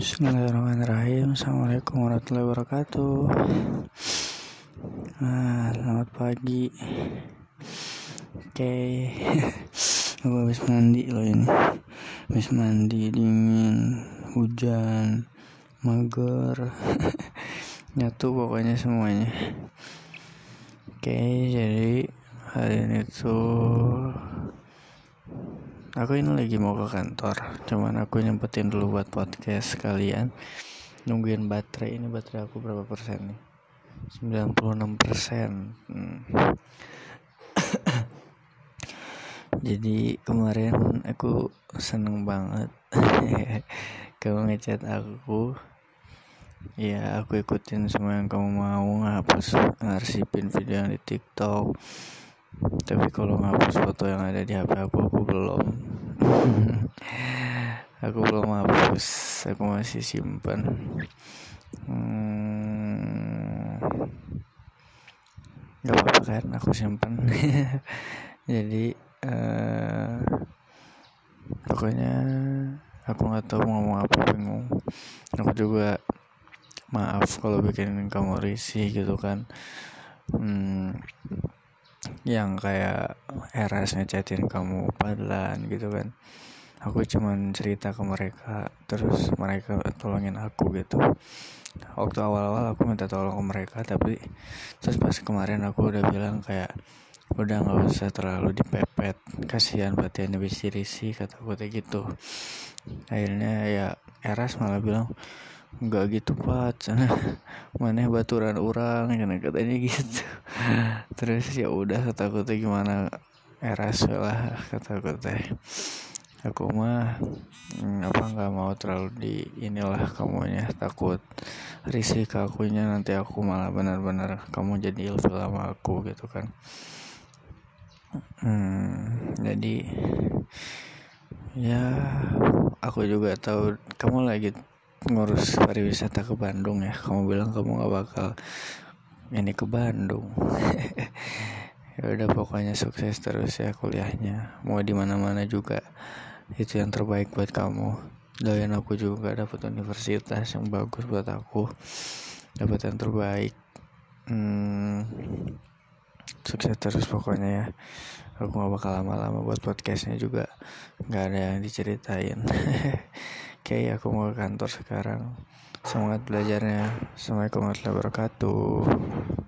Bismillahirrahmanirrahim. Assalamualaikum warahmatullahi wabarakatuh. Ah, Selamat pagi. Oke. Okay. Aku habis mandi loh ini. Habis mandi dingin Hujan Mager. Nyatu pokoknya semuanya. Oke okay, jadi Hari ini tuh aku ini lagi mau ke kantor cuman aku nyempetin dulu buat podcast kalian. Nungguin baterai ini baterai aku berapa persen nih? 96 persen. Hmm. jadi kemarin aku seneng banget. Kamu ngechat aku. Ya aku ikutin semua yang kamu mau ngapus ngarsipin video yang di tiktok tapi kalau ngapus foto yang ada di HP aku aku belum. Aku belum hapus aku masih simpan. Hmm, apa-apa kan aku simpan. Jadi uh, pokoknya aku nggak tahu ngomong apa bingung. Aku juga maaf kalau bikin kamu risih gitu kan. Hmm, yang kayak eras ngechatin kamu padahal gitu kan. Aku cuman cerita ke mereka terus mereka tolongin aku gitu. Waktu awal-awal aku minta tolong ke mereka tapi terus pas kemarin aku udah bilang kayak udah nggak usah terlalu dipepet kasihan batinnya bisa risi kata kayak gitu. Akhirnya ya Eras malah bilang nggak gitu pak. Sana mana baturan orang karena katanya gitu. Terus ya udah kata gimana? Eras lah kata aku mah hmm, apa nggak mau terlalu di inilah kamunya. Takut risih ke akunya nanti aku malah benar-benar kamu jadi ilfil sama aku gitu kan. Hmm, jadi ya aku juga tahu kamu lagi ngurus pariwisata ke Bandung ya. Kamu bilang kamu gak bakal ini ke Bandung. Ya udah pokoknya sukses terus ya kuliahnya. Mau di mana mana juga itu yang terbaik buat kamu. Doain aku juga dapat universitas yang bagus buat aku dapat yang terbaik. Hmm, sukses terus pokoknya ya aku gak bakal lama-lama buat podcastnya juga nggak ada yang diceritain Oke, aku mau ke kantor sekarang. Semangat belajarnya. Assalamualaikum warahmatullahi wabarakatuh.